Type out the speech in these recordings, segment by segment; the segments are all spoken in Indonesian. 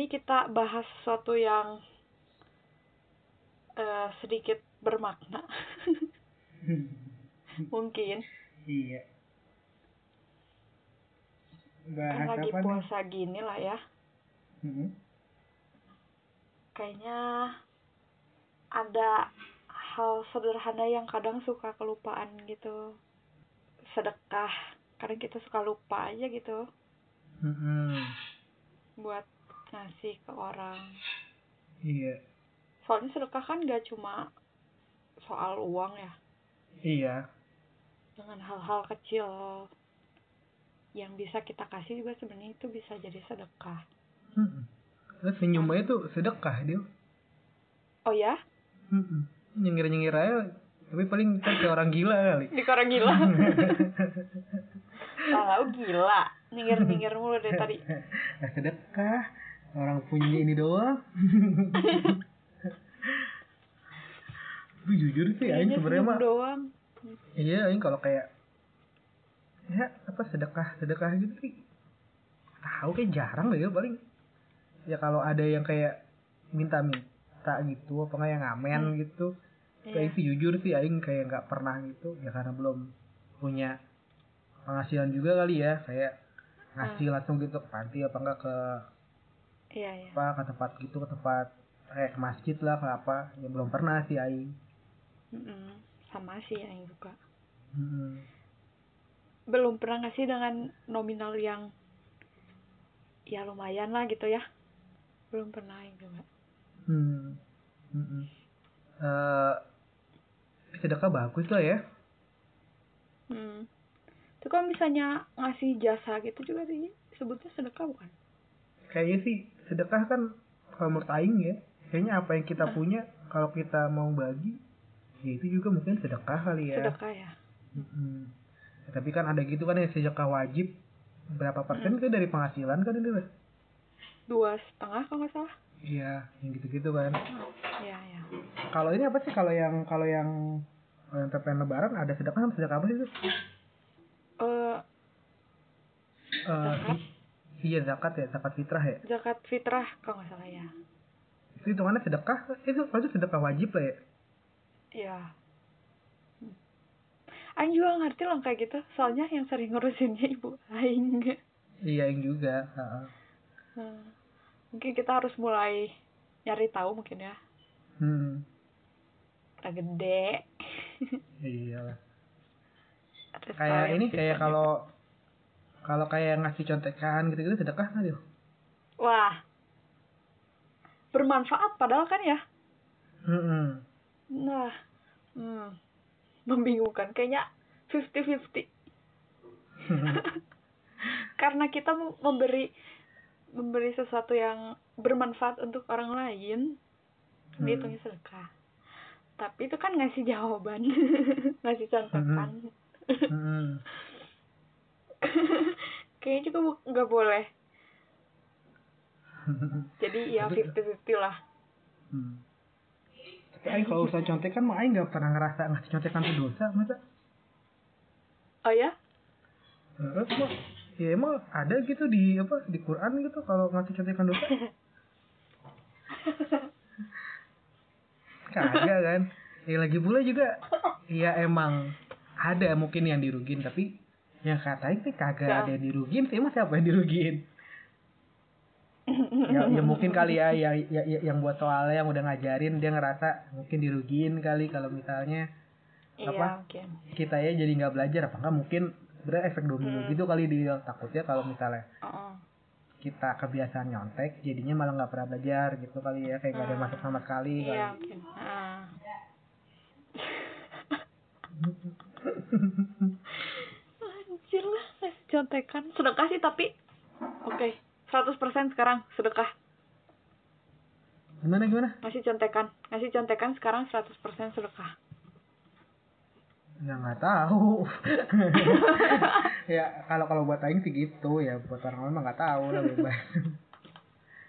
ini kita bahas sesuatu yang eh, sedikit bermakna. Mungkin iya kan bahas lagi apa nih puasa gini lah ya. Mm-mm. Kayaknya ada hal sederhana yang kadang suka kelupaan gitu. Sedekah. Kadang kita suka lupa aja gitu Mm-mm. buat ngasih ke orang. iya Soalnya sedekah kan gak cuma soal uang ya. iya dengan hal-hal kecil yang bisa kita kasih juga sebenarnya itu bisa jadi sedekah. Mm-mm. terus senyum aja tuh sedekah dia Oh ya? Mm-mm. nyengir-nyengir aja tapi paling kita kayak orang gila kali Di orang gila. Tahu gila. Nyengir-nyengir mulu dari tadi. Nah, sedekah orang punya ini doang. Tapi jujur sih aing sebenarnya senyum mah doang. iya aing kalau kayak ya apa sedekah sedekah gitu sih tahu kayak jarang deh ya paling. Ya kalau ada yang kayak minta minta gitu apa nggak yang ngamen Hmm. gitu. Kayak sih jujur sih aing kayak nggak pernah gitu ya karena belum punya penghasilan juga kali ya kayak ngasih langsung gitu ke panti apa enggak ke Iya, iya. apa ke tempat gitu ke tempat kayak ke masjid lah ke apa ya belum pernah sih aing Mm-mm. Sama sih yang juga. Hmm. Belum pernah ngasih dengan nominal yang ya lumayan lah gitu ya. Belum pernah yang juga. Hmm. Mm-mm. Eh, sedekah bagus lah ya. Hmm. Itu kan misalnya ngasih jasa gitu juga sih sebutnya sedekah bukan? Kayaknya sih sedekah kan kalau menurut Aing ya, kayaknya apa yang kita punya kalau kita mau bagi, ya itu juga mungkin sedekah kali ya. Sedekah ya. Mm-mm. Ya, tapi kan ada gitu kan yang sedekah wajib berapa persen kan dari penghasilan kan itu? Dua setengah kalau nggak salah. Iya, yang gitu-gitu kan. Iya, iya. Kalau ini apa sih kalau yang kalau yang kalau yang TPN lebaran ada sedekah sama sedekah apa sih itu? Eh, Eh, Zakat. Iya zakat ya, zakat fitrah ya. zakat fitrah kalau nggak salah ya. Itu hitungannya sedekah, itu itu sedekah wajib lah ya. Iya. Hmm. Aing juga ngerti loh kayak gitu, soalnya yang sering ngurusinnya ibu Aing. Iya, yang juga. Hmm. Mungkin kita harus mulai nyari tahu mungkin ya. Hmm, Udah gede. iya lah. Kayak ini kayak kalau kalau kayak ngasih contekan gitu-gitu sedekah nggak dia? Wah. Bermanfaat padahal kan ya. Hmm, Nah. Hmm. Membingungkan. Kayaknya 50-50. Karena kita mem- memberi memberi sesuatu yang bermanfaat untuk orang lain, Hmm. dihitungnya sedekah. Tapi itu kan ngasih jawaban, ngasih contekan. hmm. Kayaknya juga nggak boleh. Jadi ya Tapi- 50-50 lah. Hmm. Tapi Aing kalau urusan contekan mah Aing nggak pernah ngerasa ngasih contekan itu dosa masa? Oh ya? Terus mah ya emang ada gitu di apa di Quran gitu kalau ngasih contekan dosa? Kagak kan? Ya lagi pula juga ya emang ada mungkin yang dirugin tapi yang katain sih kagak Nggak. ada yang dirugin sih emang siapa yang dirugin? ya, ya mungkin kali ya, ya, ya, ya yang buat soalnya yang udah ngajarin dia ngerasa mungkin dirugin kali kalau misalnya Iya Apa? mungkin. kita ya jadi nggak belajar apa enggak mungkin sebenarnya efek domino Hmm. gitu kali dia takutnya kalau misalnya Oh, kita kebiasaan nyontek jadinya malah nggak pernah belajar gitu kali ya kayak gak ada yang masuk sama sekali kali. Iya mungkin. Ah. Anjir lah, ngasih contekan. Sedekah sih tapi oke, 100% sekarang sedekah. gimana gimana Ngasih contekan. Ngasih contekan sekarang 100% sedekah. ya nggak tahu ya kalau kalau buat aing sih gitu ya buat orang lain mah nggak tahu lah bebas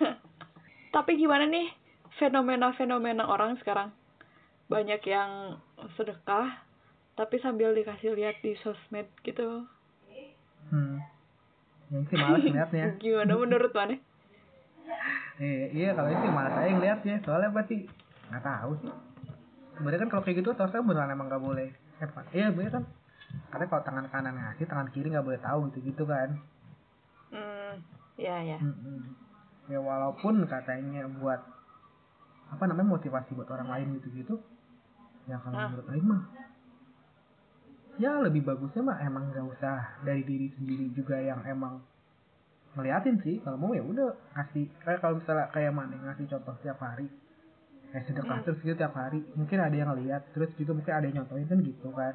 Tapi gimana nih fenomena-fenomena orang sekarang? Banyak yang sedekah tapi sambil dikasih lihat di sosmed gitu. Hmm. yang sih malas ngeliatnya Gimana menurut mana? eh, iya kalau itu malah saya yang lihat ya soalnya apa sih nggak tahu sih sebenarnya kan kalau kayak gitu harusnya beneran emang nggak boleh eh Pak, iya bener kan karena kalau tangan kanan ngasih tangan kiri nggak boleh tahu gitu gitu kan hmm ya ya Mm-mm. ya walaupun katanya buat apa namanya motivasi buat orang lain gitu gitu ya kalau Ah. menurut Aing mah ya lebih bagusnya mah emang nggak usah dari diri sendiri juga yang emang ngeliatin sih. Kalau mau ya udah kasih kayak kalau misalnya kayak mana ngasih contoh tiap hari. Kayak sedekah Hmm. terus gitu tiap hari mungkin ada yang lihat terus juga mungkin ada yang nyontohin kan gitu kan.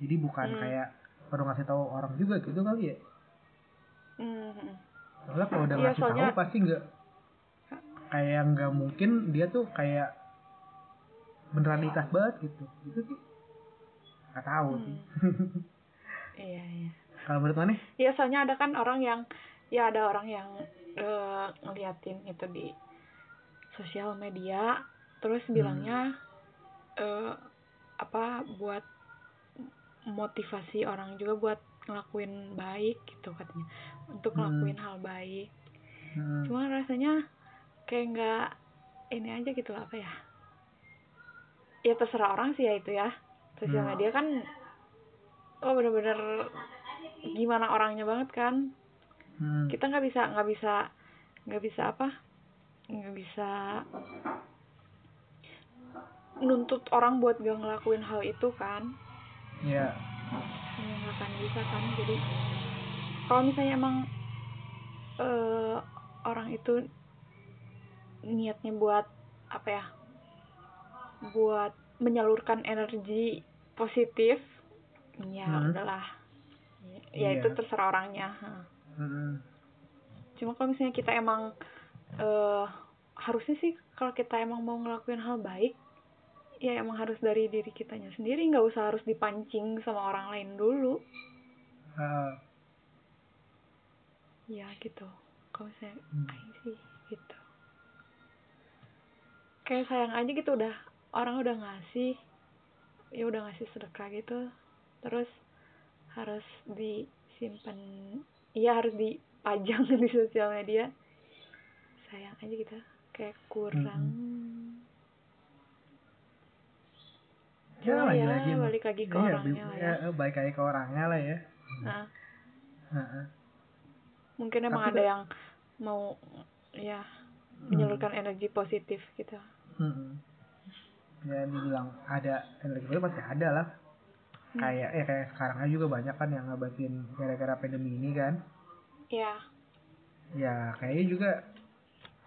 Jadi bukan Hmm. kayak perlu ngasih tahu orang juga gitu kali ya. Hmm. soalnya kalau udah Iya, ngasih soalnya- tahu pasti nggak kayak nggak mungkin dia tuh kayak beneran ikhlas banget gitu. Gitu sih nggak tahu sih Hmm. iya iya kalau menurut mana Iya, soalnya ada kan orang yang ya ada orang yang eh, ngeliatin itu di sosial media, terus Hmm. bilangnya eh, apa buat motivasi orang juga buat ngelakuin baik gitu katanya, untuk Hmm. ngelakuin hal baik. hmm. Cuma rasanya kayak nggak ini aja gitu apa ya? Ya terserah orang sih ya itu ya. Sosial Hmm. media kan oh bener-bener gimana orangnya banget kan. Hmm. Kita nggak bisa nggak bisa nggak bisa apa? Nggak bisa nuntut orang buat gak ngelakuin hal itu kan. ya Ya, nggak akan bisa kan. Jadi kalau misalnya emang eh, orang itu niatnya buat apa ya? Buat menyalurkan energi positif, ya Hmm. udahlah. Ya Iya. itu terserah orangnya. Hmm. Cuma kalau misalnya kita emang eh harusnya sih kalau kita emang mau ngelakuin hal baik, ya emang harus dari diri kitanya sendiri, nggak usah harus dipancing sama orang lain dulu. Ah, Ya gitu. Kalau misalnya Hmm. Sih gitu. Kayak sayang aja gitu udah orang udah ngasih, ya udah ngasih sedekah gitu, terus harus disimpan, iya harus dipajang di sosial media. Sayang aja gitu, kayak kurang. ya Cuma ya, lagi-lagi mah. balik lagi ke Iya, orangnya lah bi- ya. balik lagi ke orangnya lah ya Nah, Heeh. mungkin emang Tapi ada yang mau ya menyalurkan energi positif gitu. Hmm. Ya dibilang ada energi positif pasti ada lah Hmm. kayak ya kayak sekarang aja juga banyak kan yang ngebatin gara-gara pandemi ini kan Ya, ya kayaknya juga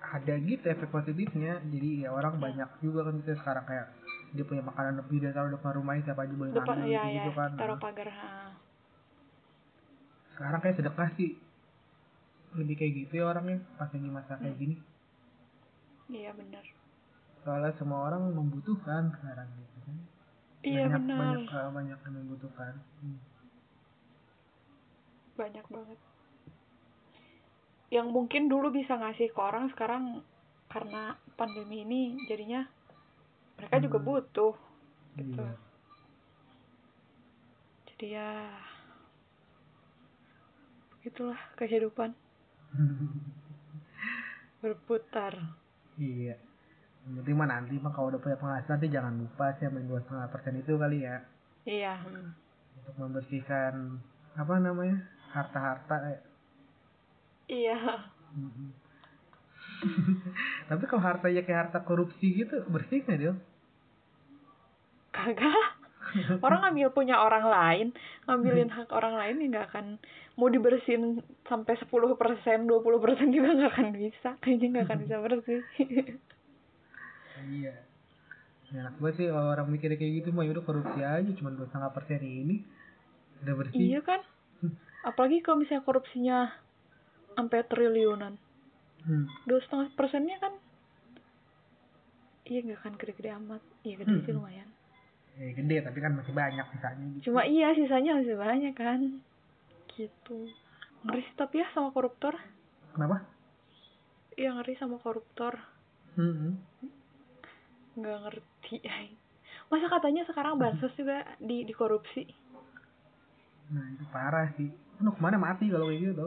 ada gitu efek positifnya jadi ya orang Hmm. banyak juga kan gitu sekarang kayak dia punya makanan lebih dia taruh depan rumahnya siapa aja boleh depan ngambil ya gitu, ya gitu kan taruh pagar. ha. sekarang kayak sedekah sih lebih kayak gitu ya orangnya pas lagi masa kayak Hmm. gini Iya benar. Soalnya semua orang membutuhkan sekarang gitu kan Iya banyak, benar. banyak eh, banyak yang membutuhkan Hmm. Banyak banget. Yang mungkin dulu bisa ngasih ke orang sekarang karena pandemi ini jadinya mereka juga Hmm. butuh gitu. Iya. Jadi ya begitulah kehidupan berputar. iya yang penting mah nanti mah kalau udah punya penghasilan nanti jangan lupa sih yang dua setengah persen itu kali ya Iya. untuk membersihkan apa namanya harta-harta ya. Iya. Mm-mm. Tapi kalau hartanya kayak harta korupsi gitu bersih nggak dia? Kagak. Orang ngambil punya orang lain, ngambilin hak orang lain ya nggak akan mau dibersihin sampai 10% 20% juga nggak akan bisa. Kayaknya nggak akan bisa bersih. Iya. Enak banget sih kalau orang mikirnya kayak gitu mah udah korupsi aja cuma dua setengah persen ini udah bersih. iya kan? Apalagi kalau misalnya korupsinya sampai triliunan. Hmm. Dua setengah persennya kan Iya nggak akan gede-gede amat Iya gede sih Hmm. lumayan Eh, gede tapi kan masih banyak misalnya gitu. Cuma iya sisanya masih banyak kan Gitu Ngeri sih tapi ya sama koruptor Kenapa? Iya ngeri sama koruptor Hmm. Nggak ngerti masa katanya sekarang bansos juga di dikorupsi Nah itu parah sih. Aduh ke mana mati kalau kayak gitu?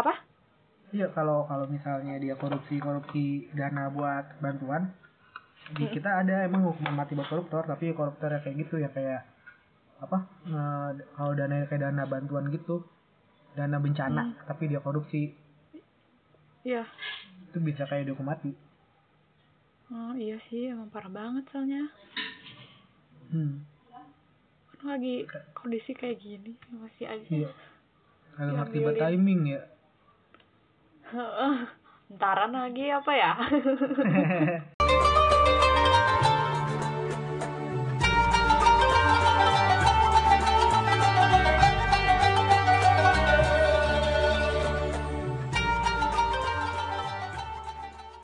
apa iya kalau kalau misalnya dia korupsi korupsi dana buat bantuan di Hmm. kita ada emang hukuman mati buat koruptor tapi koruptor ya kayak gitu ya kayak apa eh, kalau dana kayak dana bantuan gitu dana bencana Hmm. tapi dia korupsi iya itu bisa kayak dihukum mati oh iya sih emang parah banget soalnya. Hmm. Kan lagi kondisi kayak gini masih aja iya. Kagak ngerti timing ya. Entaran lagi apa ya